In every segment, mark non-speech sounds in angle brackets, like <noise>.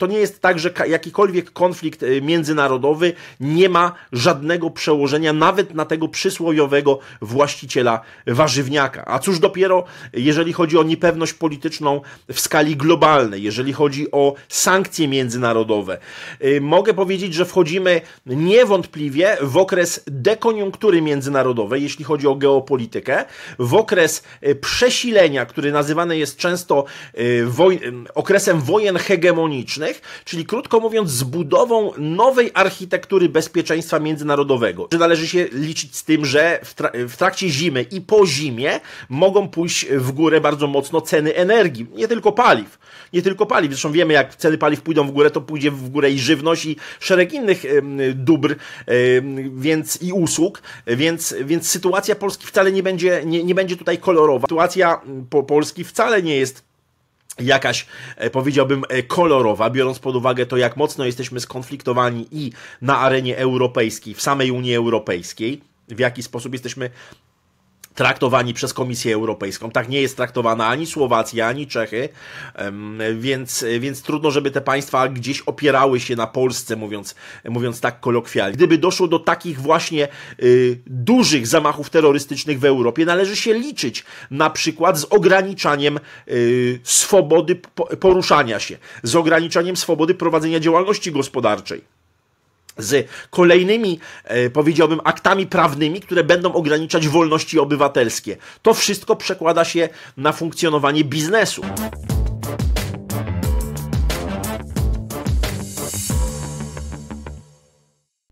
to nie jest tak, że jakikolwiek konflikt y, międzynarodowy nie ma żadnego przełożenia nawet na tego przysłowiowego właściciela warzywniaka. A cóż dopiero, jeżeli chodzi o niepewność polityczną w skali globalnej, jeżeli chodzi o sankcje międzynarodowe. Y, mogę powiedzieć, że wchodzimy niewątpliwie w okres dekoniunktury międzynarodowej, jeśli chodzi o geopolitykę, w okres y, przesilenia, który nazywany jest często woj okresem wojen hegemonicznych, czyli krótko mówiąc zbudową nowej architektury bezpieczeństwa międzynarodowego. Że należy się liczyć z tym, że w, tra w trakcie zimy i po zimie mogą pójść w górę bardzo mocno ceny energii, nie tylko paliw. Nie tylko paliw. Zresztą wiemy, jak ceny paliw pójdą w górę, to pójdzie w górę i żywność, i szereg innych dóbr więc, i usług, więc, więc sytuacja Polski wcale nie będzie, nie, nie będzie tutaj kolorowa. Sytuacja po Polski wcale nie jest jakaś, e, powiedziałbym, e, kolorowa, biorąc pod uwagę to, jak mocno jesteśmy skonfliktowani i na arenie europejskiej, w samej Unii Europejskiej, w jaki sposób jesteśmy traktowani przez Komisję Europejską. Tak nie jest traktowana ani Słowacja, ani Czechy, więc, więc trudno, żeby te państwa gdzieś opierały się na Polsce, mówiąc, mówiąc tak kolokwialnie. Gdyby doszło do takich właśnie y, dużych zamachów terrorystycznych w Europie, należy się liczyć na przykład z ograniczaniem y, swobody poruszania się, z ograniczaniem swobody prowadzenia działalności gospodarczej z kolejnymi, e, powiedziałbym, aktami prawnymi, które będą ograniczać wolności obywatelskie. To wszystko przekłada się na funkcjonowanie biznesu.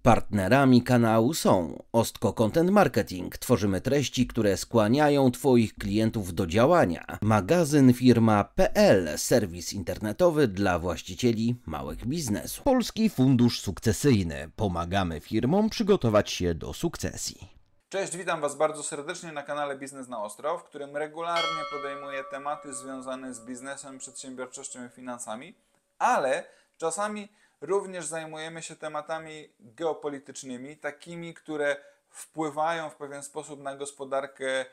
Partnerami kanału są Ostko Content Marketing. Tworzymy treści, które skłaniają Twoich klientów do działania. Magazyn firma.pl, serwis internetowy dla właścicieli małych biznesów. Polski Fundusz Sukcesyjny. Pomagamy firmom przygotować się do sukcesji. Cześć, witam Was bardzo serdecznie na kanale Biznes na Ostro, w którym regularnie podejmuję tematy związane z biznesem, przedsiębiorczością i finansami, ale czasami Również zajmujemy się tematami geopolitycznymi, takimi, które wpływają w pewien sposób na gospodarkę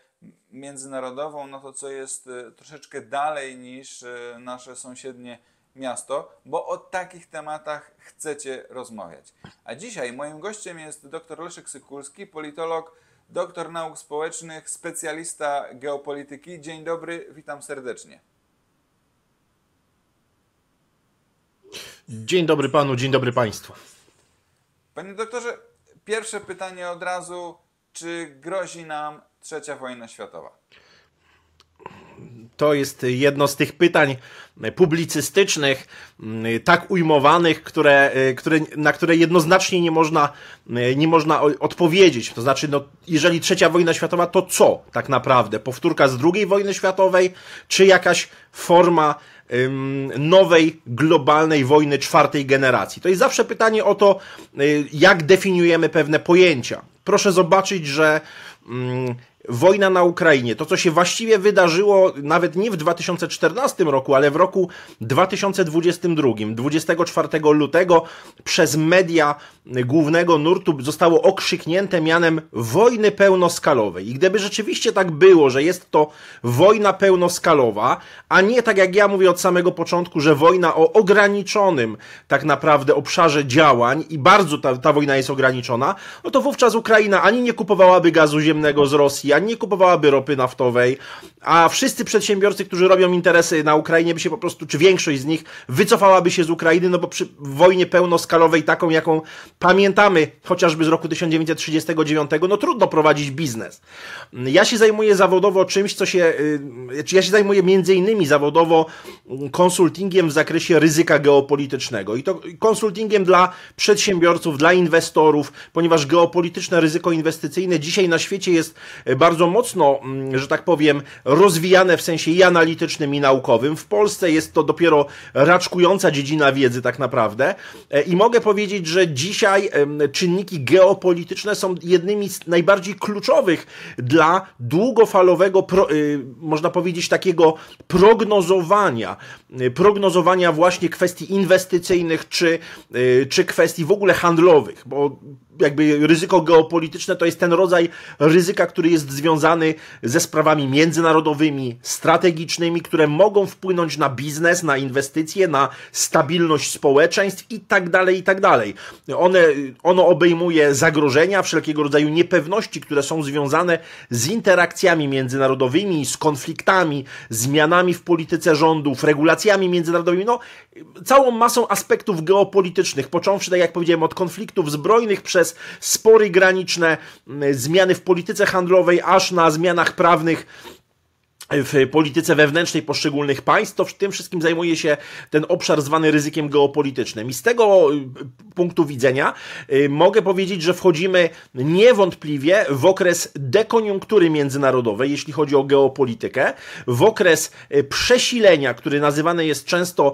międzynarodową, na to, co jest e, troszeczkę dalej niż e, nasze sąsiednie miasto, bo o takich tematach chcecie rozmawiać. A dzisiaj moim gościem jest dr Leszek Sykulski, politolog, doktor nauk społecznych, specjalista geopolityki. Dzień dobry, witam serdecznie. Dzień dobry panu, dzień dobry państwu. Panie doktorze, pierwsze pytanie od razu. Czy grozi nam trzecia wojna światowa? To jest jedno z tych pytań publicystycznych, tak ujmowanych, które, które, na które jednoznacznie nie można, nie można odpowiedzieć. To znaczy, no, jeżeli trzecia wojna światowa, to co tak naprawdę? Powtórka z II wojny światowej, czy jakaś forma nowej, globalnej wojny czwartej generacji. To jest zawsze pytanie o to, y, jak definiujemy pewne pojęcia. Proszę zobaczyć, że wojna na Ukrainie, to co się właściwie wydarzyło nawet nie w 2014 roku, ale w roku 2022, 24 lutego przez media głównego nurtu zostało okrzyknięte mianem wojny pełnoskalowej. I gdyby rzeczywiście tak było, że jest to wojna pełnoskalowa, a nie tak jak ja mówię od samego początku, że wojna o ograniczonym tak naprawdę obszarze działań i bardzo ta, ta wojna jest ograniczona, no to wówczas Ukraina ani nie kupowałaby gazu ziemnego z Rosji, ani nie kupowałaby ropy naftowej, a wszyscy przedsiębiorcy, którzy robią interesy na Ukrainie, by się po prostu, czy większość z nich, wycofałaby się z Ukrainy, no bo przy wojnie pełnoskalowej, taką jaką pamiętamy, chociażby z roku 1939, no trudno prowadzić biznes. Ja się zajmuję zawodowo czymś, co się, y, ja się zajmuję między innymi zawodowo konsultingiem w zakresie ryzyka geopolitycznego i to konsultingiem dla przedsiębiorców, dla inwestorów, ponieważ geopolityczne ryzyko inwestycyjne dzisiaj na świecie jest bardzo mocno, mm, że tak powiem, rozwijane w sensie i analitycznym, i naukowym. W Polsce jest to dopiero raczkująca dziedzina wiedzy, tak naprawdę. E, I mogę powiedzieć, że dzisiaj czynniki geopolityczne są jednymi z najbardziej kluczowych dla długofalowego, y, można powiedzieć, takiego prognozowania, y, prognozowania właśnie kwestii inwestycyjnych czy, y, czy kwestii w ogóle handlowych, bo jakby ryzyko geopolityczne to jest ten rodzaj ryzyka, który jest związany ze sprawami międzynarodowymi, strategicznymi, które mogą wpłynąć na biznes, na inwestycje, na stabilność społeczeństw i tak dalej, i tak dalej. One, ono obejmuje zagrożenia, wszelkiego rodzaju niepewności, które są związane z interakcjami międzynarodowymi, z konfliktami, zmianami w polityce rządów, regulacjami międzynarodowymi, no całą masą aspektów geopolitycznych, począwszy, tak jak powiedziałem, od konfliktów zbrojnych przez spory graniczne, zmiany w polityce handlowej, aż na zmianach prawnych w polityce wewnętrznej poszczególnych państw, to w tym wszystkim zajmuje się ten obszar zwany ryzykiem geopolitycznym. I z tego y, punktu widzenia y, mogę powiedzieć, że wchodzimy niewątpliwie w okres dekoniunktury międzynarodowej, jeśli chodzi o geopolitykę, w okres y, przesilenia, który nazywany jest często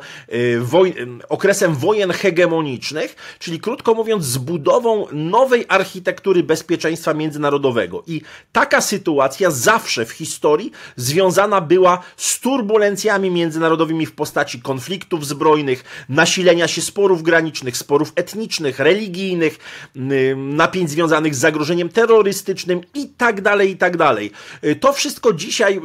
woj okresem wojen hegemonicznych, czyli krótko mówiąc zbudową nowej architektury bezpieczeństwa międzynarodowego. I taka sytuacja zawsze w historii związana związana była z turbulencjami międzynarodowymi w postaci konfliktów zbrojnych, nasilenia się sporów granicznych, sporów etnicznych, religijnych, napięć związanych z zagrożeniem terrorystycznym i tak dalej, i tak. Y, to wszystko dzisiaj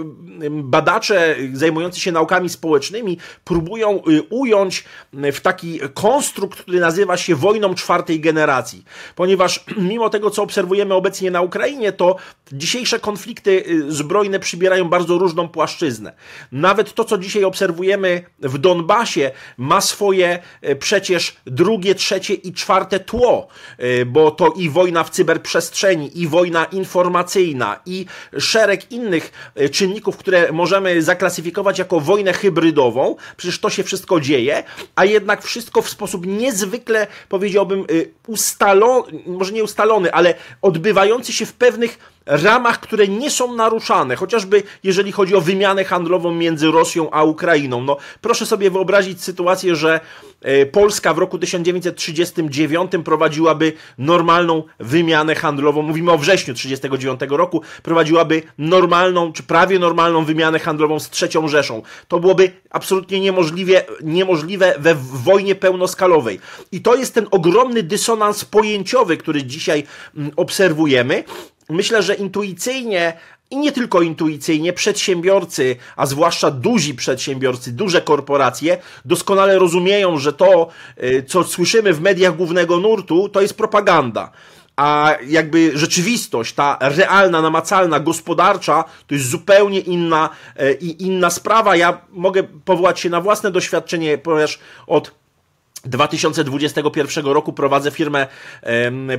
badacze zajmujący się naukami społecznymi próbują y, ująć w taki konstrukt, który nazywa się wojną czwartej generacji. Ponieważ <clears throat> mimo tego, co obserwujemy obecnie na Ukrainie, to dzisiejsze konflikty y, zbrojne przybierają bardzo różne różną płaszczyznę. Nawet to, co dzisiaj obserwujemy w Donbasie, ma swoje e, przecież drugie, trzecie i czwarte tło, e, bo to i wojna w cyberprzestrzeni, i wojna informacyjna, i szereg innych e, czynników, które możemy zaklasyfikować jako wojnę hybrydową. Przecież to się wszystko dzieje, a jednak wszystko w sposób niezwykle, powiedziałbym, ustalony, może nie ustalony, ale odbywający się w pewnych ramach, które nie są naruszane, chociażby jeżeli chodzi o wymianę handlową między Rosją a Ukrainą. No, proszę sobie wyobrazić sytuację, że e, Polska w roku 1939 prowadziłaby normalną wymianę handlową, mówimy o wrześniu 1939 roku, prowadziłaby normalną, czy prawie normalną wymianę handlową z trzecią Rzeszą. To byłoby absolutnie niemożliwe, niemożliwe we wojnie pełnoskalowej. I to jest ten ogromny dysonans pojęciowy, który dzisiaj mm, obserwujemy, myślę, że intuicyjnie i nie tylko intuicyjnie, przedsiębiorcy, a zwłaszcza duzi przedsiębiorcy, duże korporacje, doskonale rozumieją, że to, y, co słyszymy w mediach głównego nurtu, to jest propaganda. A jakby rzeczywistość, ta realna, namacalna, gospodarcza, to jest zupełnie inna, y, inna sprawa. Ja mogę powołać się na własne doświadczenie, ponieważ od 2021 roku prowadzę firmę,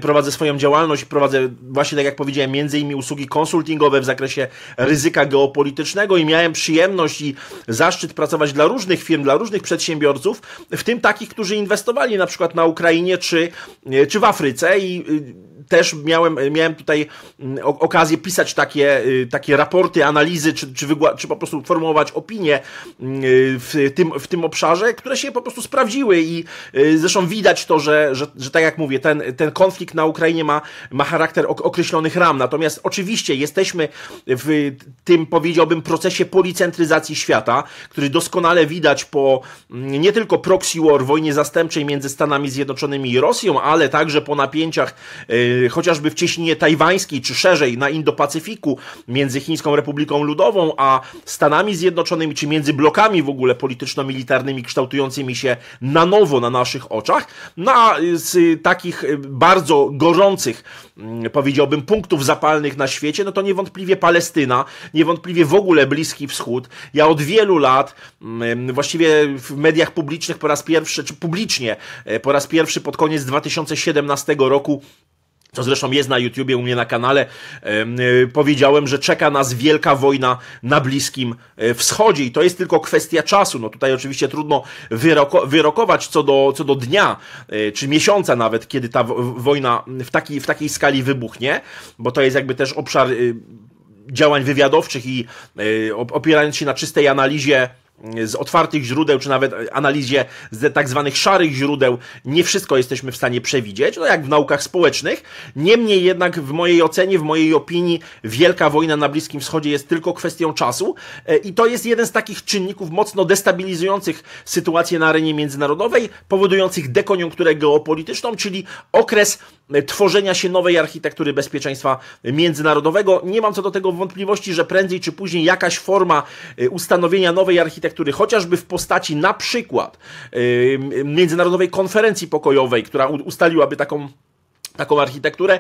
prowadzę swoją działalność, prowadzę właśnie tak jak powiedziałem, między innymi usługi konsultingowe w zakresie ryzyka geopolitycznego i miałem przyjemność i zaszczyt pracować dla różnych firm, dla różnych przedsiębiorców, w tym takich, którzy inwestowali na przykład na Ukrainie czy, czy w Afryce i y, też miałem, miałem tutaj mm, okazję pisać takie, y, takie raporty, analizy, czy, czy, czy po prostu formułować opinie mm, w tym, w tym obszarze, które się po prostu sprawdziły i y, zresztą widać to, że, że, że tak jak mówię, ten, ten konflikt na Ukrainie ma, ma charakter określonych ram. Natomiast oczywiście jesteśmy w tym, powiedziałbym, procesie policentryzacji świata, który doskonale widać po mm, nie tylko proxy war, wojnie zastępczej między Stanami Zjednoczonymi i Rosją, ale także po napięciach y, chociażby w cieśninie tajwańskiej, czy szerzej na Indo-Pacyfiku, między Chińską Republiką Ludową a Stanami Zjednoczonymi, czy między blokami w ogóle polityczno-militarnymi kształtującymi się na nowo na naszych oczach, no a z takich bardzo gorących, mm, powiedziałbym, punktów zapalnych na świecie, no to niewątpliwie Palestyna, niewątpliwie w ogóle Bliski Wschód. Ja od wielu lat, mm, właściwie w mediach publicznych po raz pierwszy, czy publicznie e, po raz pierwszy pod koniec 2017 roku co zresztą jest na YouTubie u mnie na kanale, yy, powiedziałem, że czeka nas wielka wojna na Bliskim e, Wschodzie i to jest tylko kwestia czasu. No tutaj oczywiście trudno wyroko wyrokować co do, co do dnia, yy, czy miesiąca nawet, kiedy ta wojna w, taki, w takiej skali wybuchnie, bo to jest jakby też obszar yy, działań wywiadowczych i opierając się na czystej analizie z otwartych źródeł, czy nawet analizie z tak zwanych szarych źródeł, nie wszystko jesteśmy w stanie przewidzieć, no jak w naukach społecznych. Niemniej jednak w mojej ocenie, w mojej opinii, wielka wojna na Bliskim Wschodzie jest tylko kwestią czasu e, i to jest jeden z takich czynników mocno destabilizujących sytuację na arenie międzynarodowej, powodujących dekoniunkturę geopolityczną, czyli okres tworzenia się nowej architektury bezpieczeństwa międzynarodowego. Nie mam co do tego wątpliwości, że prędzej czy później jakaś forma e, ustanowienia nowej architektury, chociażby w postaci na przykład międzynarodowej konferencji pokojowej, która ustaliłaby taką taką architekturę,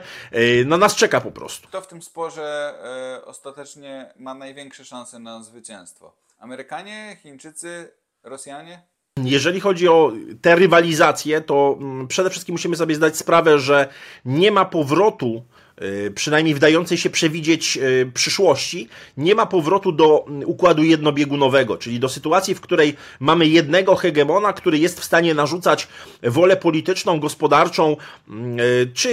no nas czeka po prostu. Kto w tym sporze e, ostatecznie ma największe szanse na zwycięstwo? Amerykanie, Chińczycy, Rosjanie? Jeżeli chodzi o te rywalizacje, to mm, przede wszystkim musimy sobie zdać sprawę, że nie ma powrotu przynajmniej wdającej się przewidzieć y, przyszłości, nie ma powrotu do mm, układu jednobiegunowego, czyli do sytuacji, w której mamy jednego hegemona, który jest w stanie narzucać wolę polityczną, gospodarczą, mm, y, czy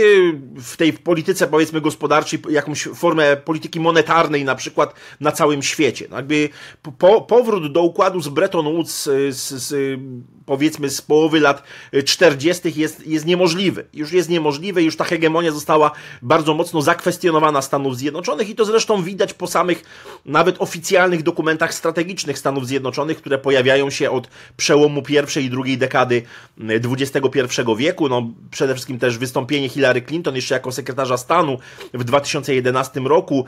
w tej polityce, powiedzmy, gospodarczej, jakąś formę polityki monetarnej, na przykład na całym świecie. No jakby po, powrót do układu z Bretton Woods, z, z powiedzmy z połowy lat 40. jest, jest niemożliwy. Już jest niemożliwy, już ta hegemonia została bardzo mocno zakwestionowana Stanów Zjednoczonych i to zresztą widać po samych nawet oficjalnych dokumentach strategicznych Stanów Zjednoczonych, które pojawiają się od przełomu pierwszej i drugiej dekady XXI wieku. No, przede wszystkim też wystąpienie Hillary Clinton jeszcze jako sekretarza stanu w 2011 roku,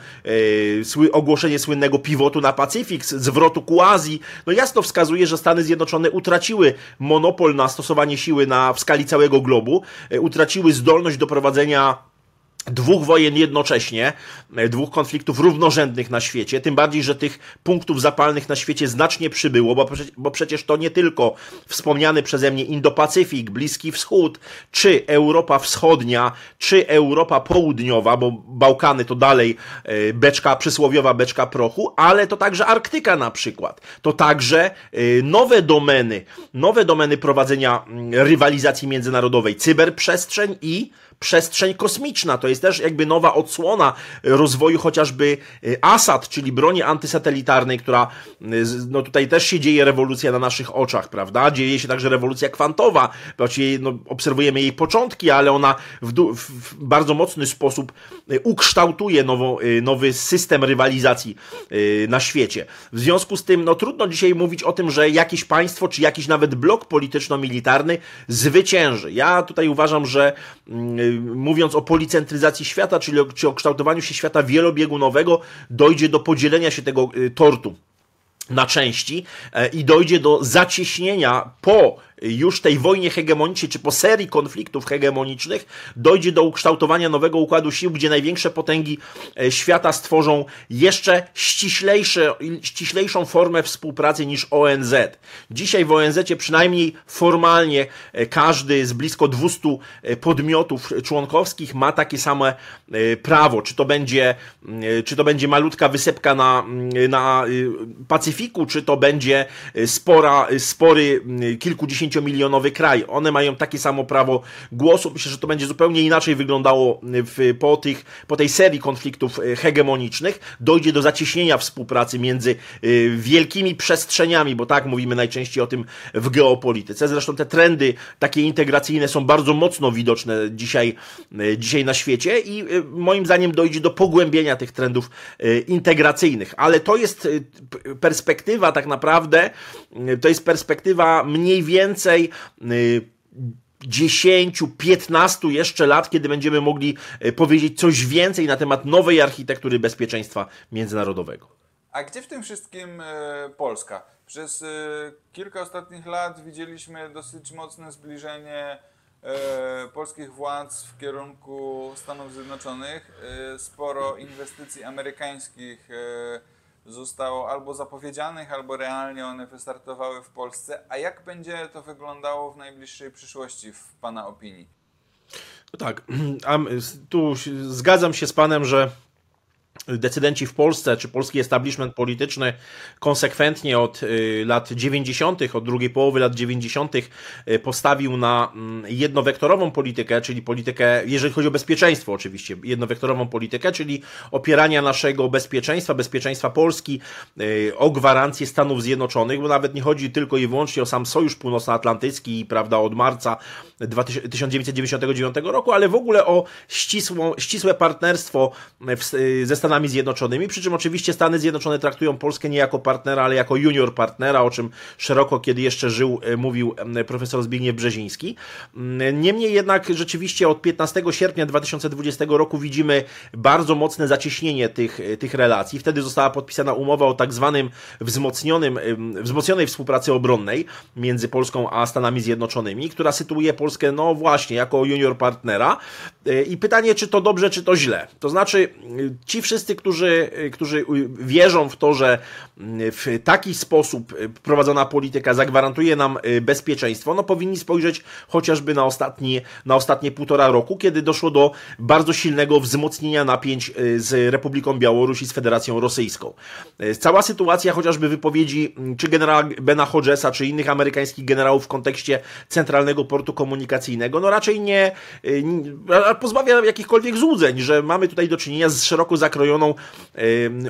yy, ogłoszenie słynnego pivotu na Pacyfik, zwrotu ku Azji, no jasno wskazuje, że Stany Zjednoczone utraciły monopol na stosowanie siły na, w skali całego globu, e, utraciły zdolność do prowadzenia dwóch wojen jednocześnie, e, dwóch konfliktów równorzędnych na świecie, tym bardziej, że tych punktów zapalnych na świecie znacznie przybyło, bo, bo przecież to nie tylko wspomniany przeze mnie Indo-Pacyfik, Bliski Wschód, czy Europa Wschodnia, czy Europa Południowa, bo Bałkany to dalej e, beczka, przysłowiowa beczka prochu, ale to także Arktyka na przykład. To także e, nowe domeny, nowe domeny prowadzenia mm, rywalizacji międzynarodowej, cyberprzestrzeń i przestrzeń kosmiczna. To jest też jakby nowa odsłona rozwoju chociażby y, ASAT, czyli broni antysatelitarnej, która y, no tutaj też się dzieje rewolucja na naszych oczach, prawda? Dzieje się także rewolucja kwantowa. Właściwie no, obserwujemy jej początki, ale ona w, w bardzo mocny sposób y, ukształtuje nowo, nowy system rywalizacji na świecie. W związku z tym, no trudno dzisiaj mówić o tym, że jakieś państwo, czy jakiś nawet blok polityczno-militarny zwycięży. Ja tutaj uważam, że mm, mówiąc o policentryzacji świata, czyli o, czy o kształtowaniu się świata wielobiegunowego, dojdzie do podzielenia się tego y, tortu na części e, i dojdzie do zacieśnienia po już tej wojnie hegemonicznej, czy po serii konfliktów hegemonicznych, dojdzie do ukształtowania nowego układu sił, gdzie największe potęgi e, świata stworzą jeszcze ściślejszą formę współpracy niż ONZ. Dzisiaj w ONZ przynajmniej formalnie e, każdy z blisko 200 e, podmiotów członkowskich ma takie same prawo. Czy to będzie, czy to będzie malutka wysepka na, na Pacyfiku, czy to będzie spora, spory kilkudziesięciu milionowy kraj. One mają takie samo prawo głosu. Myślę, że to będzie zupełnie inaczej wyglądało w, po, tych, po tej serii konfliktów e, hegemonicznych. Dojdzie do zacieśnienia współpracy między e, wielkimi przestrzeniami, bo tak mówimy najczęściej o tym w geopolityce. Zresztą te trendy takie integracyjne są bardzo mocno widoczne dzisiaj, e, dzisiaj na świecie i moim zdaniem dojdzie do pogłębienia tych trendów integracyjnych. Ale to jest perspektywa tak naprawdę, to jest perspektywa mniej więcej więcej. 10, y, 15 jeszcze lat, kiedy będziemy mogli y, powiedzieć coś więcej na temat nowej architektury bezpieczeństwa międzynarodowego. A gdzie w tym wszystkim y, Polska? Przez kilka ostatnich lat widzieliśmy dosyć mocne zbliżenie polskich władz w kierunku Stanów Zjednoczonych. Sporo inwestycji amerykańskich zostało albo zapowiedzianych, albo realnie one wystartowały w Polsce. A jak będzie to wyglądało w najbliższej przyszłości, w Pana opinii? No tak, <clears throat> tu zgadzam się z Panem, że decydenci w Polsce, czy polski establishment polityczny konsekwentnie od y, lat 90., od drugiej połowy lat 90. Y, postawił na mm, jednowektorową politykę, czyli politykę, jeżeli chodzi o bezpieczeństwo oczywiście, jednowektorową politykę, czyli opierania naszego bezpieczeństwa, bezpieczeństwa Polski y, o gwarancję Stanów Zjednoczonych, bo nawet nie chodzi tylko i wyłącznie o sam Sojusz Północnoatlantycki, prawda, od marca 1999 roku, ale w ogóle o ścisłą, ścisłe partnerstwo ze Stanami Stanami Zjednoczonymi, przy czym oczywiście Stany Zjednoczone traktują Polskę nie jako partnera, ale jako junior partnera, o czym szeroko, kiedy jeszcze żył, e, mówił profesor Zbigniew Brzeziński. Niemniej jednak rzeczywiście od 15 sierpnia 2020 roku widzimy bardzo mocne zacieśnienie tych, e, tych relacji. Wtedy została podpisana umowa o tak zwanym wzmocnionym, wzmocnionej współpracy obronnej między Polską a Stanami Zjednoczonymi, która sytuuje Polskę, no właśnie, jako junior partnera. E, I pytanie, czy to dobrze, czy to źle. To znaczy, ci wszyscy wszyscy, którzy, którzy wierzą w to, że w taki sposób prowadzona polityka zagwarantuje nam y, bezpieczeństwo, no powinni spojrzeć chociażby na, ostatnie na ostatnie półtora roku, kiedy doszło do bardzo silnego wzmocnienia napięć y, z Republiką Białorusi, z Federacją Rosyjską. Y, cała sytuacja, chociażby wypowiedzi czy generała Bena Hodgesa, czy innych amerykańskich generałów w kontekście Centralnego Portu Komunikacyjnego, no raczej nie, nie pozbawia jakichkolwiek złudzeń, że mamy tutaj do czynienia z szeroko zakrojoną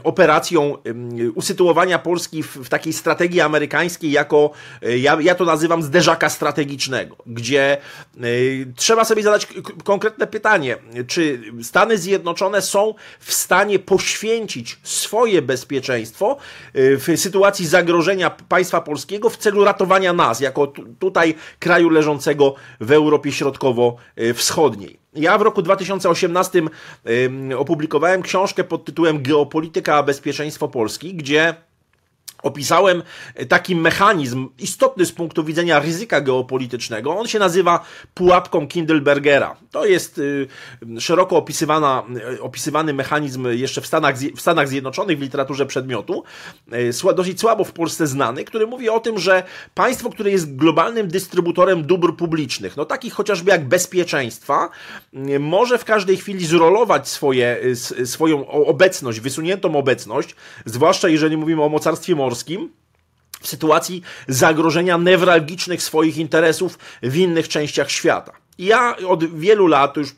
operacją usytuowania Polski w, takiej strategii amerykańskiej jako, e, ja, ja to nazywam zderzaka strategicznego, gdzie e, trzeba sobie zadać konkretne pytanie, czy Stany Zjednoczone są w stanie poświęcić swoje bezpieczeństwo e, w sytuacji zagrożenia państwa polskiego w celu ratowania nas, jako tutaj kraju leżącego w Europie Środkowo-Wschodniej. Ja w roku 2018 opublikowałem książkę pod tytułem Geopolityka a bezpieczeństwo Polski, gdzie opisałem taki mechanizm istotny z punktu widzenia ryzyka geopolitycznego. On się nazywa pułapką Kindlebergera. To jest y, szeroko opisywana, y, opisywany mechanizm jeszcze w Stanach, w Stanach Zjednoczonych w literaturze przedmiotu, y, dosyć słabo w Polsce znany, który mówi o tym, że państwo, które jest globalnym dystrybutorem dóbr publicznych, no takich chociażby jak bezpieczeństwa, może w każdej chwili zrolować swoje, swoją obecność, wysuniętą obecność, zwłaszcza jeżeli mówimy o mocarstwie w sytuacji zagrożenia newralgicznych swoich interesów w innych częściach świata. ja od wielu lat, już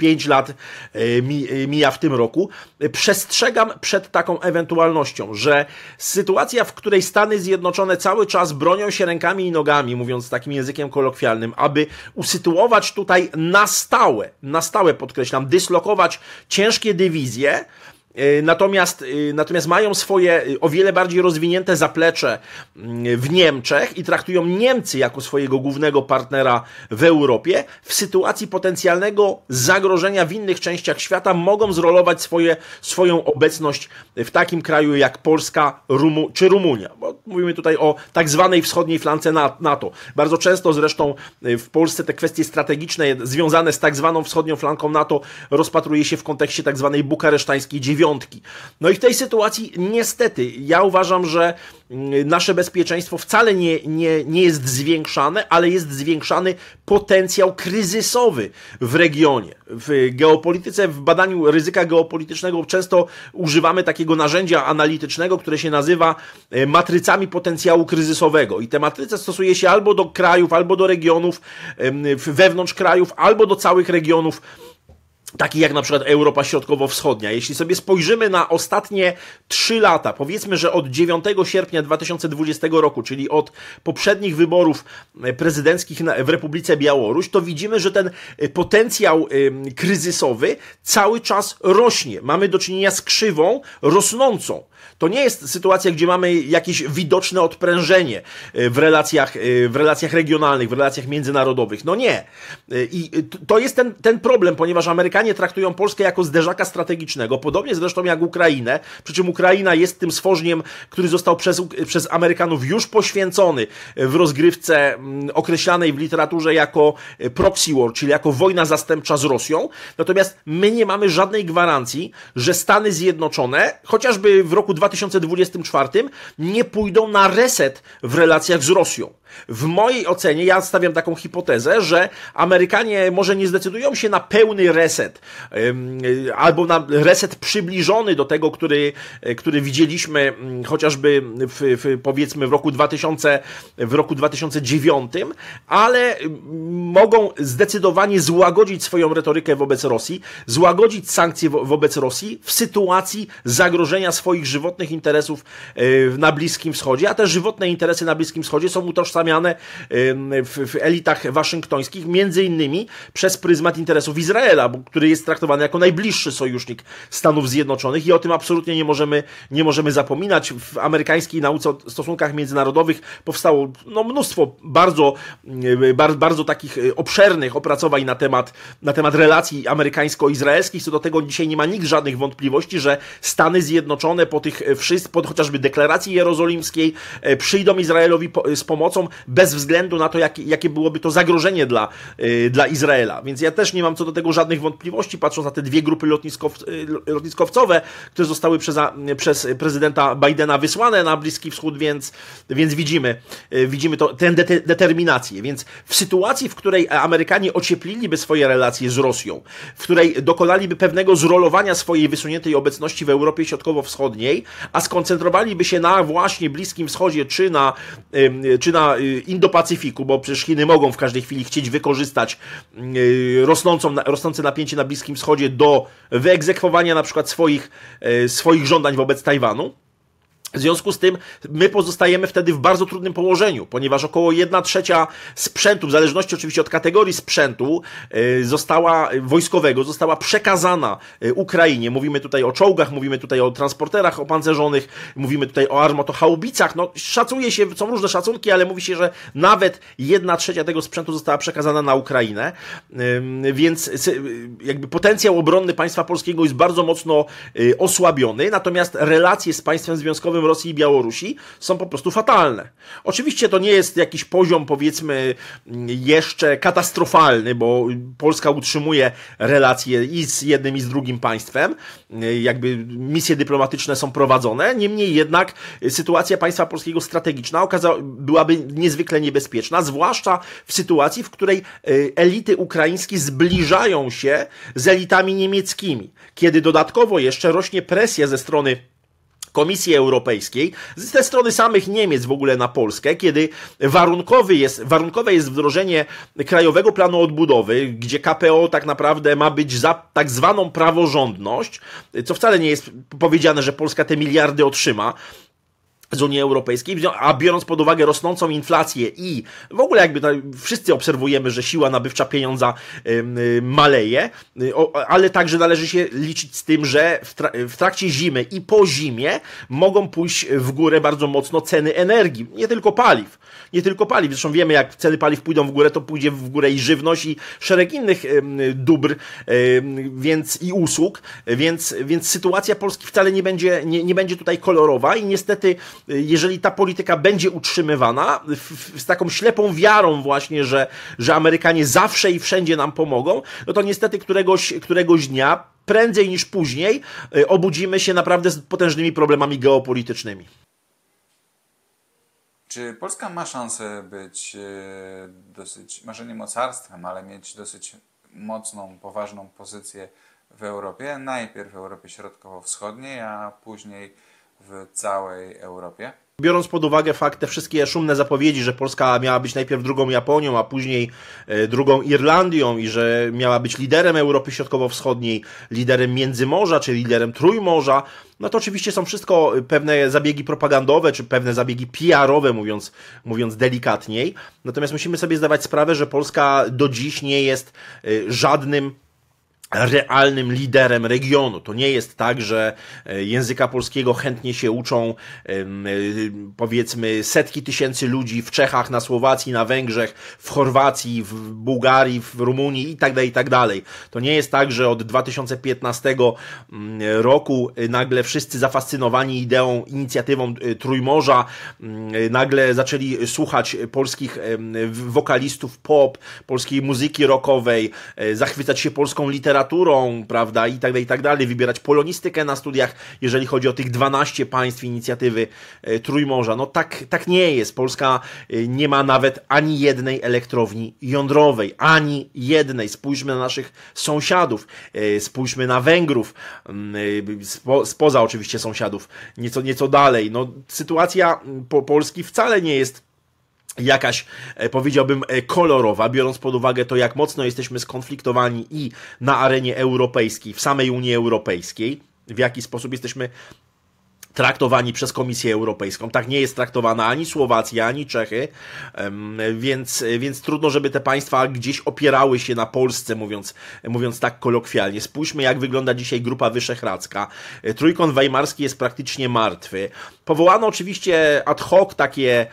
5 lat e, e, mija w tym roku, przestrzegam przed taką ewentualnością, że sytuacja, w której Stany Zjednoczone cały czas bronią się rękami i nogami, mówiąc takim językiem kolokwialnym, aby usytuować tutaj na stałe, na stałe podkreślam, dyslokować ciężkie dywizje, natomiast, e, natomiast mają swoje e, o wiele bardziej rozwinięte zaplecze mm, w Niemczech i traktują Niemcy jako swojego głównego partnera w Europie. W sytuacji potencjalnego zagrożenia w innych częściach świata mogą zrolować swoje, swoją obecność w takim kraju jak Polska Rumu, czy Rumunia. Bo mówimy tutaj o tak zwanej wschodniej flance NATO. Bardzo często zresztą w Polsce te kwestie strategiczne związane z tak zwaną wschodnią flanką NATO rozpatruje się w kontekście tak zwanej bukaresztańskiej dziewiątki dziewiątki. No i w tej sytuacji niestety ja uważam, że mm, nasze bezpieczeństwo wcale nie, nie, nie jest zwiększane, ale jest zwiększany potencjał kryzysowy w regionie. W geopolityce, w badaniu ryzyka geopolitycznego często używamy takiego narzędzia analitycznego, które się nazywa e, matrycami potencjału kryzysowego. I te matryce stosuje się albo do krajów, albo do regionów wewnątrz krajów, albo do całych regionów taki jak na przykład Europa Środkowo-Wschodnia. Jeśli sobie spojrzymy na ostatnie trzy lata, powiedzmy, że od 9 sierpnia 2020 roku, czyli od poprzednich wyborów prezydenckich w Republice Białoruś, to widzimy, że ten e, potencjał kryzysowy cały czas rośnie. Mamy do czynienia z krzywą rosnącą. To nie jest sytuacja, gdzie mamy jakieś widoczne odprężenie e, w relacjach, e, w relacjach regionalnych, w relacjach międzynarodowych. No nie. I to jest ten, ten problem, ponieważ Amerykanie traktują Polskę jako zderzaka strategicznego, podobnie zresztą jak Ukrainę, przy czym Ukraina jest tym stworzeniem, który został przez, przez Amerykanów już poświęcony w rozgrywce mm, określanej w literaturze jako e, proxy war, czyli jako wojna zastępcza z Rosją. Natomiast my nie mamy żadnej gwarancji, że Stany Zjednoczone, chociażby w roku 2024, nie pójdą na reset w relacjach z Rosją. W mojej ocenie, ja stawiam taką hipotezę, że Amerykanie może nie zdecydują się na pełny reset reset, albo na reset przybliżony do tego, który, który widzieliśmy mm, chociażby w, w, powiedzmy w roku 2000, w roku 2009, ale mogą zdecydowanie złagodzić swoją retorykę wobec Rosji, złagodzić sankcje wo wobec Rosji w sytuacji zagrożenia swoich żywotnych interesów na Bliskim Wschodzie, a te żywotne interesy na Bliskim Wschodzie są utożsamiane w, w elitach waszyngtońskich, między innymi przez pryzmat interesów Izraela, który jest traktowany jako najbliższy sojusznik Stanów Zjednoczonych i o tym absolutnie nie możemy, nie możemy zapominać. W amerykańskiej nauce o stosunkach międzynarodowych powstało no, mnóstwo bardzo, bardzo, bardzo takich obszernych opracowań na temat, na temat relacji amerykańsko-izraelskich. Co do tego dzisiaj nie ma nikt żadnych wątpliwości, że Stany Zjednoczone po tych e, wszystkich, chociażby deklaracji jerozolimskiej e, przyjdą Izraelowi z pomocą bez względu na to, jakie, jakie byłoby to zagrożenie dla, dla Izraela. Więc ja też nie mam co do tego żadnych wątpliwości, patrząc na te dwie grupy lotniskow, lotniskowcowe, które zostały przez, przez prezydenta Bidena wysłane na Bliski Wschód, więc, więc widzimy, widzimy to, tę determinację. Więc w sytuacji, w której Amerykanie ociepliliby swoje relacje z Rosją, w której dokonaliby pewnego zrolowania swojej wysuniętej obecności w Europie Środkowo-Wschodniej, a skoncentrowaliby się na właśnie Bliskim Wschodzie czy na, czy na y, Indo-Pacyfiku, bo przecież Chiny mogą w każdej chwili chcieć wykorzystać y, rosnącą, rosnące napięcie na Bliskim Wschodzie do wyegzekwowania na przykład swoich, y, swoich żądań wobec Tajwanu, w związku z tym my pozostajemy wtedy w bardzo trudnym położeniu, ponieważ około 1 trzecia sprzętu, w zależności oczywiście od kategorii sprzętu, y, została wojskowego, została przekazana y, Ukrainie. Mówimy tutaj o czołgach, mówimy tutaj o transporterach opancerzonych, mówimy tutaj o armotochaubicach. No, szacuje się, są różne szacunki, ale mówi się, że nawet 1 trzecia tego sprzętu została przekazana na Ukrainę, więc jakby potencjał obronny państwa polskiego jest bardzo mocno y, osłabiony, natomiast relacje z państwem związkowym Rosji i Białorusi są po prostu fatalne. Oczywiście to nie jest jakiś poziom, powiedzmy, jeszcze katastrofalny, bo Polska utrzymuje relacje i z jednym, i z drugim państwem. Jakby misje dyplomatyczne są prowadzone. Niemniej jednak sytuacja państwa polskiego strategiczna byłaby niezwykle niebezpieczna, zwłaszcza w sytuacji, w której e, elity ukraińskie zbliżają się z elitami niemieckimi, kiedy dodatkowo jeszcze rośnie presja ze strony Komisji Europejskiej, ze strony samych Niemiec w ogóle na Polskę, kiedy warunkowy jest, warunkowe jest wdrożenie Krajowego Planu Odbudowy, gdzie KPO tak naprawdę ma być za tak zwaną praworządność, co wcale nie jest powiedziane, że Polska te miliardy otrzyma, z Unii Europejskiej, a biorąc pod uwagę rosnącą inflację i w ogóle jakby wszyscy obserwujemy, że siła nabywcza pieniądza y, maleje, y, ale także należy się liczyć z tym, że w, tra w trakcie zimy i po zimie mogą pójść w górę bardzo mocno ceny energii, nie tylko paliw, nie tylko paliw, zresztą wiemy jak ceny paliw pójdą w górę, to pójdzie w górę i żywność i szereg innych dóbr więc i usług, więc, więc sytuacja Polski wcale nie będzie, nie, nie będzie tutaj kolorowa i niestety jeżeli ta polityka będzie utrzymywana z taką ślepą wiarą właśnie, że, że Amerykanie zawsze i wszędzie nam pomogą, no to niestety któregoś, któregoś dnia, prędzej niż później, y, obudzimy się naprawdę z potężnymi problemami geopolitycznymi. Czy Polska ma szansę być y, dosyć, może nie mocarstwem, ale mieć dosyć mocną, poważną pozycję w Europie? Najpierw w Europie Środkowo-Wschodniej, a później w całej Europie. Biorąc pod uwagę fakt, te wszystkie szumne zapowiedzi, że Polska miała być najpierw drugą Japonią, a później e, drugą Irlandią i że miała być liderem Europy Środkowo-Wschodniej, liderem Międzymorza, czy liderem Trójmorza, no to oczywiście są wszystko pewne zabiegi propagandowe, czy pewne zabiegi PR-owe, mówiąc, mówiąc delikatniej. Natomiast musimy sobie zdawać sprawę, że Polska do dziś nie jest e, żadnym realnym liderem regionu. To nie jest tak, że e, języka polskiego chętnie się uczą e, powiedzmy setki tysięcy ludzi w Czechach, na Słowacji, na Węgrzech, w Chorwacji, w Bułgarii, w Rumunii i tak dalej, i tak dalej. To nie jest tak, że od 2015 mm, roku e, nagle wszyscy zafascynowani ideą, inicjatywą Trójmorza mm, nagle zaczęli słuchać polskich wokalistów pop, polskiej muzyki rockowej, zachwycać się polską literaturą literaturą, prawda, i tak dalej, i tak dalej, wybierać polonistykę na studiach, jeżeli chodzi o tych 12 państw inicjatywy e, Trójmorza. No tak, tak nie jest. Polska e, nie ma nawet ani jednej elektrowni jądrowej, ani jednej. Spójrzmy na naszych sąsiadów, e, spójrzmy na Węgrów, spo, spoza oczywiście sąsiadów, nieco, nieco dalej. No, sytuacja po Polski wcale nie jest jakaś, e, powiedziałbym, e, kolorowa, biorąc pod uwagę to, jak mocno jesteśmy skonfliktowani i na arenie europejskiej, w samej Unii Europejskiej, w jaki sposób jesteśmy traktowani przez Komisję Europejską. Tak nie jest traktowana ani Słowacja, ani Czechy, więc, więc trudno, żeby te państwa gdzieś opierały się na Polsce, mówiąc, mówiąc tak kolokwialnie. Spójrzmy, jak wygląda dzisiaj Grupa Wyszehradzka. Trójkąt Weimarski jest praktycznie martwy. Powołano oczywiście ad hoc takie,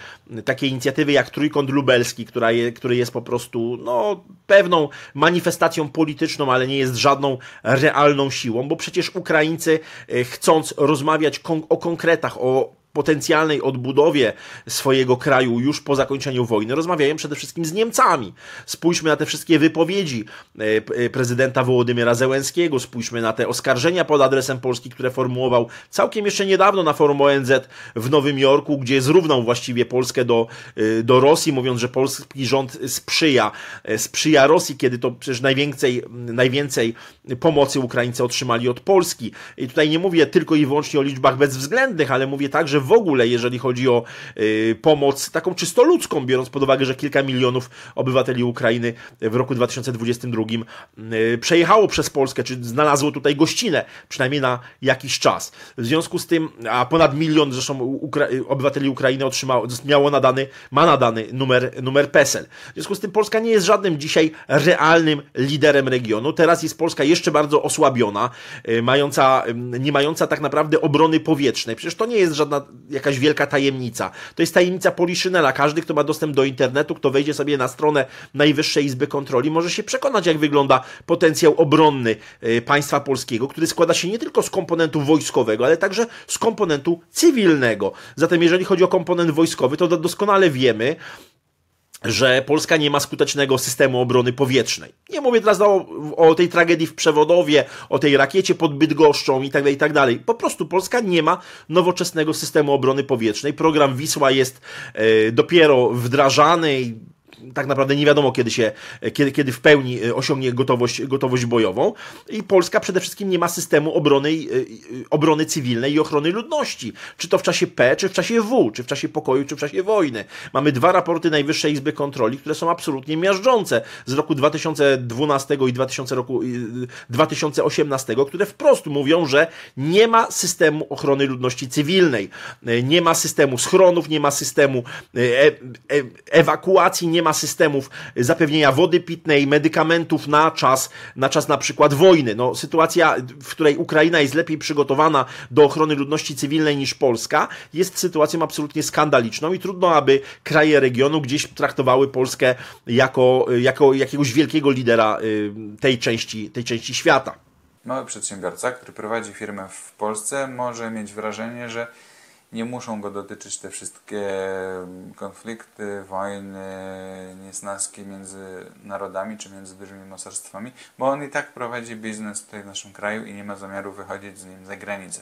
takie inicjatywy jak Trójkąt Lubelski, która je, który jest po prostu no, pewną manifestacją polityczną, ale nie jest żadną realną siłą, bo przecież Ukraińcy e, chcąc rozmawiać o konkretach, o potencjalnej odbudowie swojego kraju już po zakończeniu wojny rozmawiają przede wszystkim z Niemcami. Spójrzmy na te wszystkie wypowiedzi e, e, prezydenta Wołodymyra Zełenskiego, spójrzmy na te oskarżenia pod adresem Polski, które formułował całkiem jeszcze niedawno na forum ONZ w Nowym Jorku, gdzie zrównał właściwie Polskę do, e, do Rosji, mówiąc, że polski rząd sprzyja, sprzyja Rosji, kiedy to przecież najwięcej, najwięcej pomocy Ukraińcy otrzymali od Polski. I tutaj nie mówię tylko i wyłącznie o liczbach bezwzględnych, ale mówię także w ogóle, jeżeli chodzi o y, pomoc taką czysto ludzką, biorąc pod uwagę, że kilka milionów obywateli Ukrainy w roku 2022 y, przejechało przez Polskę, czy znalazło tutaj gościnę, przynajmniej na jakiś czas. W związku z tym, a ponad milion zresztą Ukra obywateli Ukrainy otrzymało, miało nadany, ma nadany numer, numer PESEL. W związku z tym Polska nie jest żadnym dzisiaj realnym liderem regionu. Teraz jest Polska jeszcze bardzo osłabiona, y, mająca, nie mająca tak naprawdę obrony powietrznej. Przecież to nie jest żadna jakaś wielka tajemnica. To jest tajemnica Poliszynela. Każdy, kto ma dostęp do internetu, kto wejdzie sobie na stronę Najwyższej Izby Kontroli, może się przekonać, jak wygląda potencjał obronny y, państwa polskiego, który składa się nie tylko z komponentu wojskowego, ale także z komponentu cywilnego. Zatem, jeżeli chodzi o komponent wojskowy, to doskonale wiemy, że Polska nie ma skutecznego systemu obrony powietrznej. Nie mówię teraz o, o tej tragedii w Przewodowie, o tej rakiecie pod Bydgoszczą i tak dalej, i tak. Po prostu Polska nie ma nowoczesnego systemu obrony powietrznej. Program Wisła jest e, dopiero wdrażany tak naprawdę nie wiadomo, kiedy się, kiedy, kiedy w pełni e, osiągnie gotowość, gotowość bojową. I Polska przede wszystkim nie ma systemu obrony, e, obrony cywilnej i ochrony ludności. Czy to w czasie P, czy w czasie W, czy w czasie pokoju, czy w czasie wojny. Mamy dwa raporty Najwyższej Izby Kontroli, które są absolutnie miażdżące z roku 2012 i 2000 roku, 2018, które wprost mówią, że nie ma systemu ochrony ludności cywilnej. E, nie ma systemu schronów, nie ma systemu e, e, ewakuacji, nie ma systemów zapewnienia wody pitnej, medykamentów na czas, na czas na przykład wojny. No, sytuacja, w której Ukraina jest lepiej przygotowana do ochrony ludności cywilnej niż Polska, jest sytuacją absolutnie skandaliczną i trudno, aby kraje regionu gdzieś traktowały Polskę jako, jako jakiegoś wielkiego lidera y, tej części, tej części świata. Mały przedsiębiorca, który prowadzi firmę w Polsce, może mieć wrażenie, że nie muszą go dotyczyć te wszystkie konflikty, wojny, niesnaski między narodami czy między dużymi mocarstwami, bo on i tak prowadzi biznes tutaj w naszym kraju i nie ma zamiaru wychodzić z nim za granicę.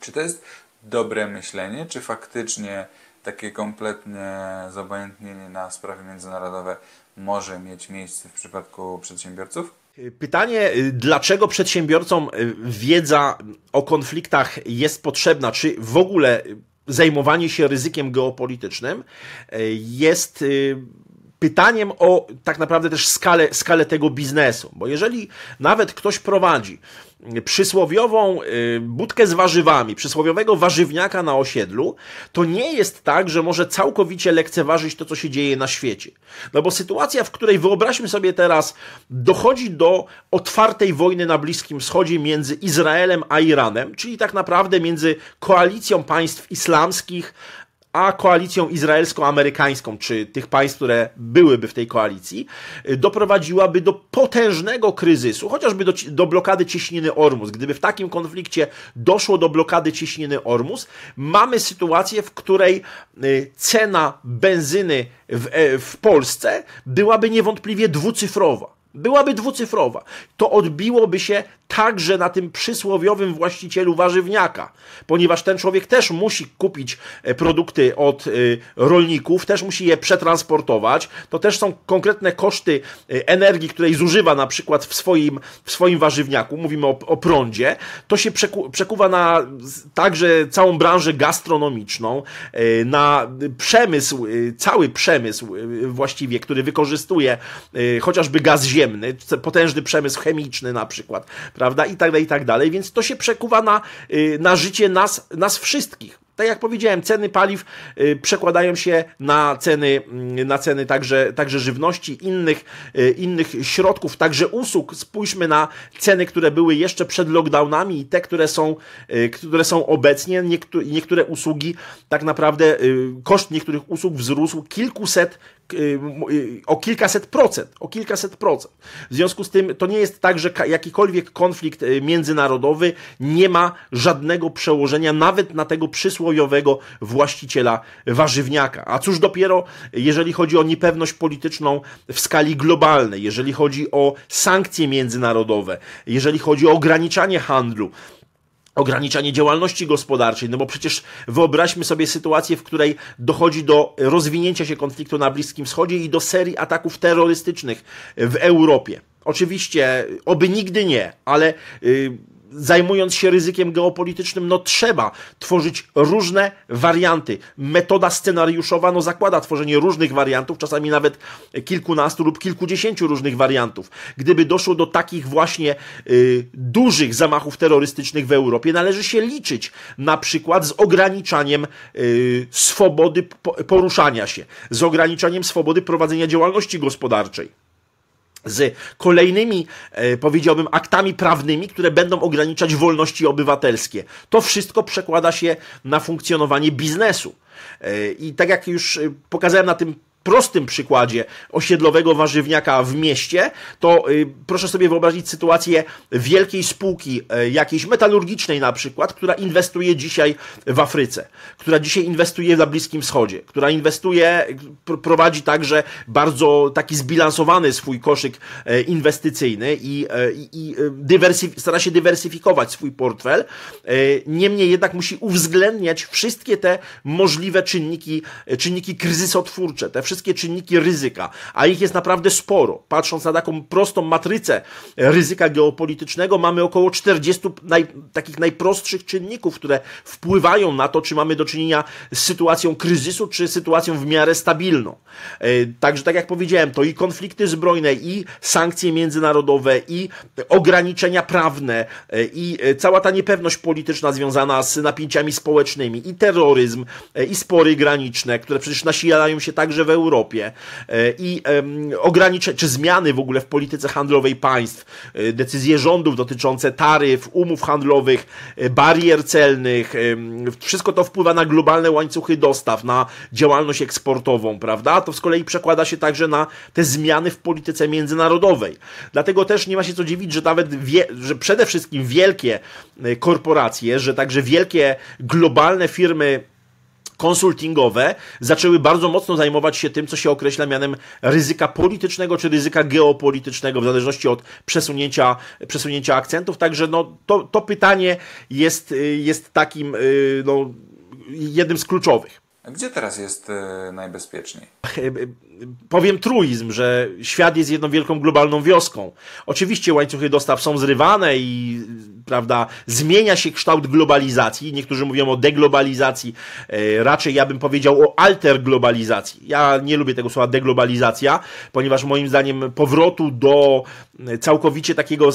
Czy to jest dobre myślenie, czy faktycznie takie kompletne zobojętnienie na sprawy międzynarodowe może mieć miejsce w przypadku przedsiębiorców? Pytanie, y, dlaczego przedsiębiorcom y, wiedza o konfliktach jest potrzebna, czy w ogóle zajmowanie się ryzykiem geopolitycznym y, jest pytaniem o tak naprawdę też skalę, skalę tego biznesu. Bo jeżeli nawet ktoś prowadzi przysłowiową y, budkę z warzywami, przysłowiowego warzywniaka na osiedlu, to nie jest tak, że może całkowicie lekceważyć to, co się dzieje na świecie. No bo sytuacja, w której wyobraźmy sobie teraz, dochodzi do otwartej wojny na Bliskim Wschodzie między Izraelem a Iranem, czyli tak naprawdę między koalicją państw islamskich a koalicją izraelsko-amerykańską, czy tych państw, które byłyby w tej koalicji, y, doprowadziłaby do potężnego kryzysu, chociażby do, do blokady cieśniny Ormus. Gdyby w takim konflikcie doszło do blokady cieśniny Ormus, mamy sytuację, w której y, cena benzyny w, e, w Polsce byłaby niewątpliwie dwucyfrowa byłaby dwucyfrowa. To odbiłoby się także na tym przysłowiowym właścicielu warzywniaka, ponieważ ten człowiek też musi kupić e, produkty od e, rolników, też musi je przetransportować. To też są konkretne koszty e, energii, której zużywa na przykład w swoim, w swoim warzywniaku. Mówimy o, o prądzie. To się przeku, przekuwa na także całą branżę gastronomiczną, na przemysł, cały przemysł właściwie, który wykorzystuje chociażby gaz ziemny, potężny przemysł chemiczny na przykład prawda, i tak dalej, i tak dalej, więc to się przekuwa na, y, na życie nas, nas wszystkich. Tak jak powiedziałem, ceny paliw y, przekładają się na ceny, mm, na ceny także, także żywności, innych, y, innych środków, także usług. Spójrzmy na ceny, które były jeszcze przed lockdownami i te, które są, które są obecnie. Niektóre, niektóre usługi, tak naprawdę koszt niektórych usług wzrósł kilkuset o kilkaset procent, o kilkaset procent. W związku z tym to nie jest tak, że jakikolwiek konflikt y, międzynarodowy nie ma żadnego przełożenia nawet na tego przysłowiowego właściciela warzywniaka. A cóż dopiero, jeżeli chodzi o niepewność polityczną w skali globalnej, jeżeli chodzi o sankcje międzynarodowe, jeżeli chodzi o ograniczanie handlu, ograniczanie działalności gospodarczej, no bo przecież wyobraźmy sobie sytuację, w której dochodzi do rozwinięcia się konfliktu na Bliskim Wschodzie i do serii ataków terrorystycznych w Europie. Oczywiście, oby nigdy nie, ale yy, zajmując się ryzykiem geopolitycznym, no trzeba tworzyć różne warianty. Metoda scenariuszowa no zakłada tworzenie różnych wariantów, czasami nawet kilkunastu lub kilkudziesięciu różnych wariantów. Gdyby doszło do takich właśnie y, dużych zamachów terrorystycznych w Europie, należy się liczyć na przykład z ograniczaniem y, swobody poruszania się, z ograniczaniem swobody prowadzenia działalności gospodarczej z kolejnymi, e, powiedziałbym, aktami prawnymi, które będą ograniczać wolności obywatelskie. To wszystko przekłada się na funkcjonowanie biznesu. E, I tak jak już e, pokazałem na tym prostym przykładzie osiedlowego warzywniaka w mieście, to y, proszę sobie wyobrazić sytuację wielkiej spółki, y, jakiejś metalurgicznej na przykład, która inwestuje dzisiaj w Afryce, która dzisiaj inwestuje na Bliskim Wschodzie, która inwestuje, pr prowadzi także bardzo taki zbilansowany swój koszyk y, inwestycyjny i, i stara się dywersyfikować swój portfel. Niemniej jednak musi uwzględniać wszystkie te możliwe czynniki, czynniki kryzysotwórcze, te wszystkie wszystkie czynniki ryzyka, a ich jest naprawdę sporo. Patrząc na taką prostą matrycę ryzyka geopolitycznego, mamy około 40 naj, takich najprostszych czynników, które wpływają na to, czy mamy do czynienia z sytuacją kryzysu, czy sytuacją w miarę stabilną. E, także, tak jak powiedziałem, to i konflikty zbrojne, i sankcje międzynarodowe, i ograniczenia prawne, e, i e, cała ta niepewność polityczna związana z napięciami społecznymi, i terroryzm, i spory graniczne, które przecież nasilają się także w Europie Europie e, i ograniczenia, czy zmiany w ogóle w polityce handlowej państw, e, decyzje rządów dotyczące taryf, umów handlowych, e, barier celnych, wszystko to wpływa na globalne łańcuchy dostaw, na działalność eksportową, prawda? To z kolei przekłada się także na te zmiany w polityce międzynarodowej. Dlatego też nie ma się co dziwić, że nawet, wie, że przede wszystkim wielkie korporacje, że także wielkie globalne firmy konsultingowe zaczęły bardzo mocno zajmować się tym, co się określa mianem ryzyka politycznego czy ryzyka geopolitycznego, w zależności od przesunięcia, przesunięcia akcentów. Także no, to, to pytanie jest, jest takim y, no, jednym z kluczowych. Gdzie teraz jest y, najbezpieczniej? powiem truizm, że świat jest jedną wielką globalną wioską. Oczywiście łańcuchy dostaw są zrywane i prawda, zmienia się kształt globalizacji. Niektórzy mówią o deglobalizacji, e, raczej ja bym powiedział o alterglobalizacji. Ja nie lubię tego słowa deglobalizacja, ponieważ moim zdaniem powrotu do całkowicie takiego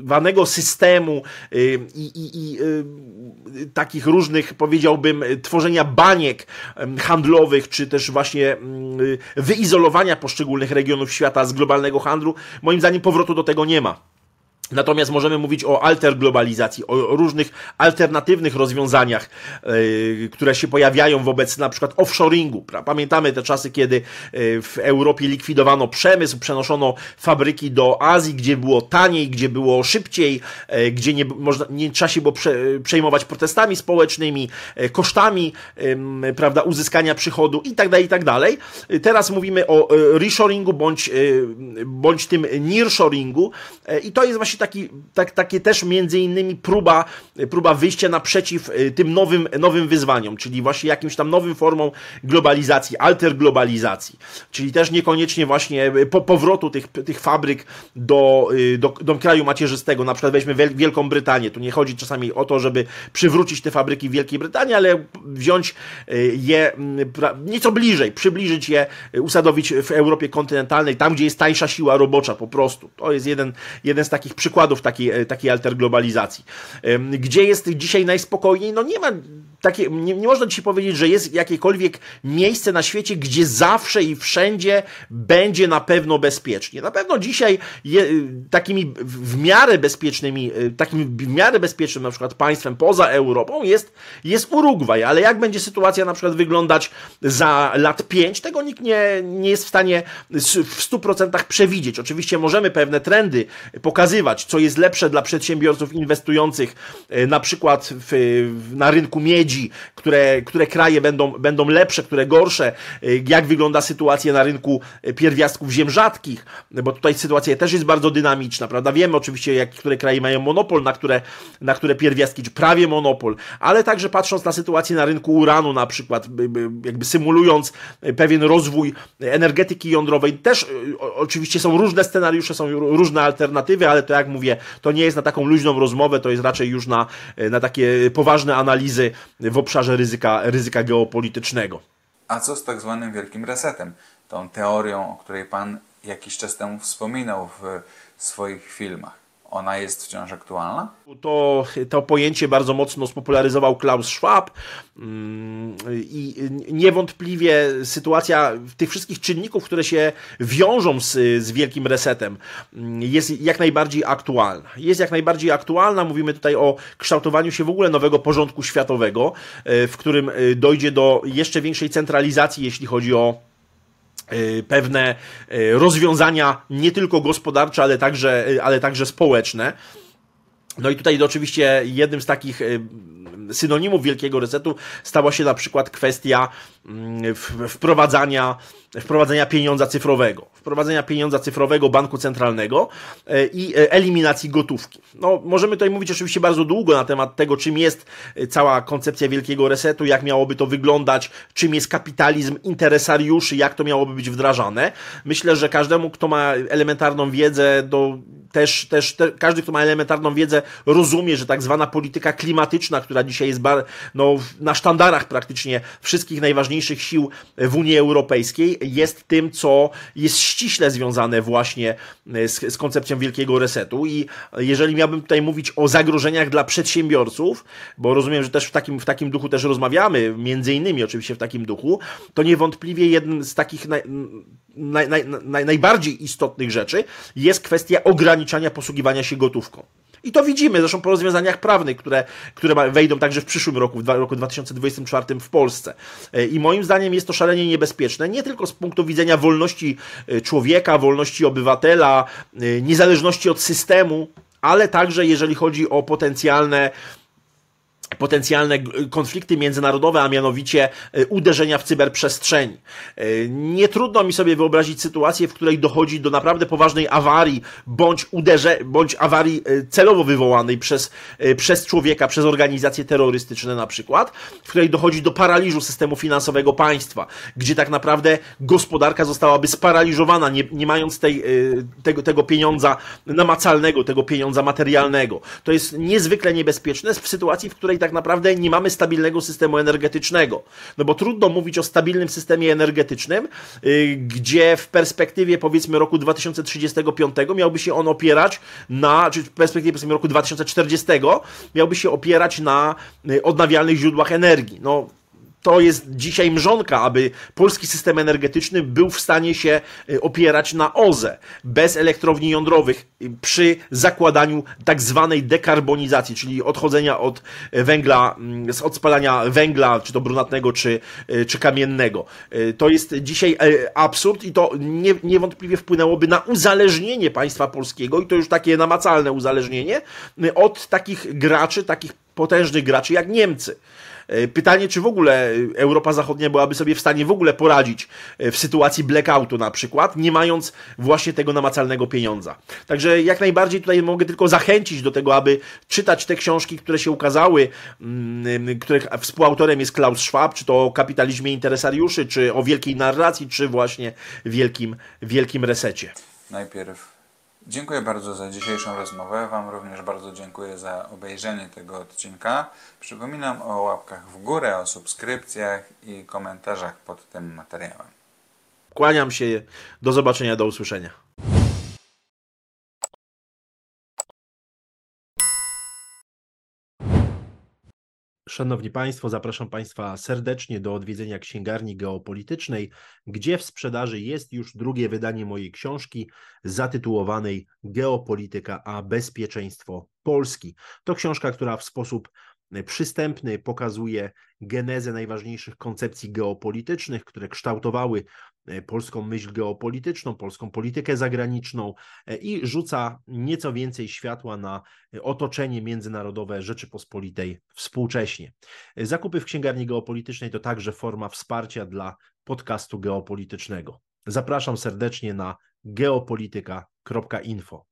zdecentralizowanego systemu e, i, i, i e, takich różnych, powiedziałbym, tworzenia baniek handlowych, czy też właśnie mm, wyizolowania poszczególnych regionów świata z globalnego handlu, moim zdaniem powrotu do tego nie ma. Natomiast możemy mówić o alterglobalizacji, o różnych alternatywnych rozwiązaniach, yy, które się pojawiają wobec na przykład offshoringu. Pamiętamy te czasy, kiedy yy, w Europie likwidowano przemysł, przenoszono fabryki do Azji, gdzie było taniej, gdzie było szybciej, yy, gdzie nie, można, nie trzeba się było prze, przejmować protestami społecznymi, kosztami prawda, uzyskania przychodu i tak dalej, i tak. Teraz mówimy o reshoringu bądź, bądź tym nearshoringu i to jest właśnie taki, tak, takie też między innymi próba, próba wyjścia naprzeciw y, tym nowym, nowym wyzwaniom, czyli właśnie jakimś tam nowym formą globalizacji, alterglobalizacji, czyli też niekoniecznie właśnie y, po, powrotu tych, tych fabryk do, y, do, do kraju macierzystego, na przykład weźmy Wielką Brytanię, tu nie chodzi czasami o to, żeby przywrócić te fabryki w Wielkiej Brytanii, ale wziąć je mm, nieco bliżej, przybliżyć je, usadowić w Europie kontynentalnej, tam gdzie jest tańsza siła robocza po prostu. To jest jeden, jeden z takich przykładów przykładów takiej, e, takiej alterglobalizacji. Gdzie jest dzisiaj najspokojniej? No nie ma takie, nie, nie można dzisiaj powiedzieć, że jest jakiekolwiek miejsce na świecie, gdzie zawsze i wszędzie będzie na pewno bezpiecznie. Na pewno dzisiaj je, takimi w miarę bezpiecznymi, e, takim w miarę bezpiecznym na przykład państwem poza Europą jest, jest Urugwaj, ale jak będzie sytuacja na przykład wyglądać za lat 5, tego nikt nie, nie jest w stanie w 100% przewidzieć. Oczywiście możemy pewne trendy pokazywać, co jest lepsze dla przedsiębiorców inwestujących e, na przykład w, na rynku miedzi, które, które kraje będą, będą lepsze, które gorsze, e, jak wygląda sytuacja na rynku e, pierwiastków ziem rzadkich, bo tutaj sytuacja też jest bardzo dynamiczna, prawda? Wiemy oczywiście, jak, które kraje mają monopol, na które, na które pierwiastki, czy prawie monopol, ale także patrząc na sytuację na rynku uranu na przykład, jakby symulując pewien rozwój energetyki jądrowej, też oczywiście są różne scenariusze, są różne alternatywy, ale to jak mówię, to nie jest na taką luźną rozmowę, to jest raczej już na, na takie poważne analizy w obszarze ryzyka, ryzyka geopolitycznego. A co z tak zwanym wielkim resetem? Tą teorią, o której Pan jakiś czas temu wspominał w swoich filmach ona jest wciąż aktualna? To, to pojęcie bardzo mocno spopularyzował Klaus Schwab mm, i niewątpliwie sytuacja tych wszystkich czynników, które się wiążą z, z wielkim resetem mm, jest jak najbardziej aktualna. Jest jak najbardziej aktualna. Mówimy tutaj o kształtowaniu się w ogóle nowego porządku światowego, e, w którym e, dojdzie do jeszcze większej centralizacji, jeśli chodzi o pewne y, rozwiązania nie tylko gospodarcze, ale także, y, ale także społeczne. No i tutaj oczywiście jednym z takich synonimów wielkiego resetu stała się na przykład kwestia wprowadzania, wprowadzenia pieniądza cyfrowego, wprowadzenia pieniądza cyfrowego banku centralnego e, i e, eliminacji gotówki. No, możemy tutaj mówić oczywiście bardzo długo na temat tego, czym jest e, cała koncepcja wielkiego resetu, jak miałoby to wyglądać, czym jest kapitalizm interesariuszy, jak to miałoby być wdrażane. Myślę, że każdemu, kto ma elementarną wiedzę do też, też te, każdy, kto ma elementarną wiedzę, rozumie, że tak zwana polityka klimatyczna, która dzisiaj jest bar, no, na sztandarach praktycznie wszystkich najważniejszych sił w Unii Europejskiej, jest tym, co jest ściśle związane właśnie e, z, z koncepcją wielkiego resetu. I jeżeli miałbym tutaj mówić o zagrożeniach dla przedsiębiorców, bo rozumiem, że też w takim, w takim duchu też rozmawiamy, między innymi oczywiście w takim duchu, to niewątpliwie jeden z takich naj, naj, naj, najbardziej istotnych rzeczy jest kwestia ograniczania posługiwania się gotówką. I to widzimy zresztą po rozwiązaniach prawnych, które, które wejdą także w przyszłym roku, w roku 2024 w Polsce. E, I moim zdaniem jest to szalenie niebezpieczne, nie tylko z punktu widzenia wolności e, człowieka, wolności obywatela, e, niezależności od systemu, ale także jeżeli chodzi o potencjalne potencjalne konflikty międzynarodowe, a mianowicie e, uderzenia w cyberprzestrzeni. E, nie trudno mi sobie wyobrazić sytuację, w której dochodzi do naprawdę poważnej awarii, bądź, uderze, bądź awarii e, celowo wywołanej przez, przez człowieka, przez organizacje terrorystyczne na przykład, w której dochodzi do paraliżu systemu finansowego państwa, gdzie tak naprawdę gospodarka zostałaby sparaliżowana, nie, nie mając tej, tego, tego pieniądza namacalnego, tego pieniądza materialnego. To jest niezwykle niebezpieczne w sytuacji, w której tak naprawdę nie mamy stabilnego systemu energetycznego. No bo trudno mówić o stabilnym systemie energetycznym, yy, gdzie w perspektywie powiedzmy roku 2035 miałby się on opierać na, czy w perspektywie powiedzmy roku 2040 miałby się opierać na yy, odnawialnych źródłach energii. No to jest dzisiaj mrzonka, aby polski system energetyczny był w stanie się y, opierać na OZE, bez elektrowni jądrowych, y, przy zakładaniu tak zwanej dekarbonizacji, czyli odchodzenia od węgla, mm, od spalania węgla, czy to brunatnego, czy, y, czy kamiennego. To jest dzisiaj absurd i to nie, niewątpliwie wpłynęłoby na uzależnienie państwa polskiego, i to już takie namacalne uzależnienie, od takich graczy, takich potężnych graczy jak Niemcy. E, pytanie, czy w ogóle Europa Zachodnia byłaby sobie w stanie w ogóle poradzić e, w sytuacji blackoutu na przykład, nie mając właśnie tego namacalnego pieniądza. Także jak najbardziej tutaj mogę tylko zachęcić do tego, aby czytać te książki, które się ukazały, mm, których współautorem jest Klaus Schwab, czy to o kapitalizmie interesariuszy, czy o wielkiej narracji, czy właśnie wielkim, wielkim resecie. Najpierw Dziękuję bardzo za dzisiejszą rozmowę. Wam również bardzo dziękuję za obejrzenie tego odcinka. Przypominam o łapkach w górę, o subskrypcjach i komentarzach pod tym materiałem. Kłaniam się. Do zobaczenia, do usłyszenia. Szanowni Państwo, zapraszam Państwa serdecznie do odwiedzenia księgarni geopolitycznej, gdzie w sprzedaży jest już drugie wydanie mojej książki zatytułowanej Geopolityka a bezpieczeństwo Polski. To książka, która w sposób przystępny pokazuje genezę najważniejszych koncepcji geopolitycznych, które kształtowały e, polską myśl geopolityczną, polską politykę zagraniczną e, i rzuca nieco więcej światła na otoczenie międzynarodowe Rzeczypospolitej współcześnie. Zakupy w księgarni geopolitycznej to także forma wsparcia dla podcastu geopolitycznego. Zapraszam serdecznie na geopolityka.info.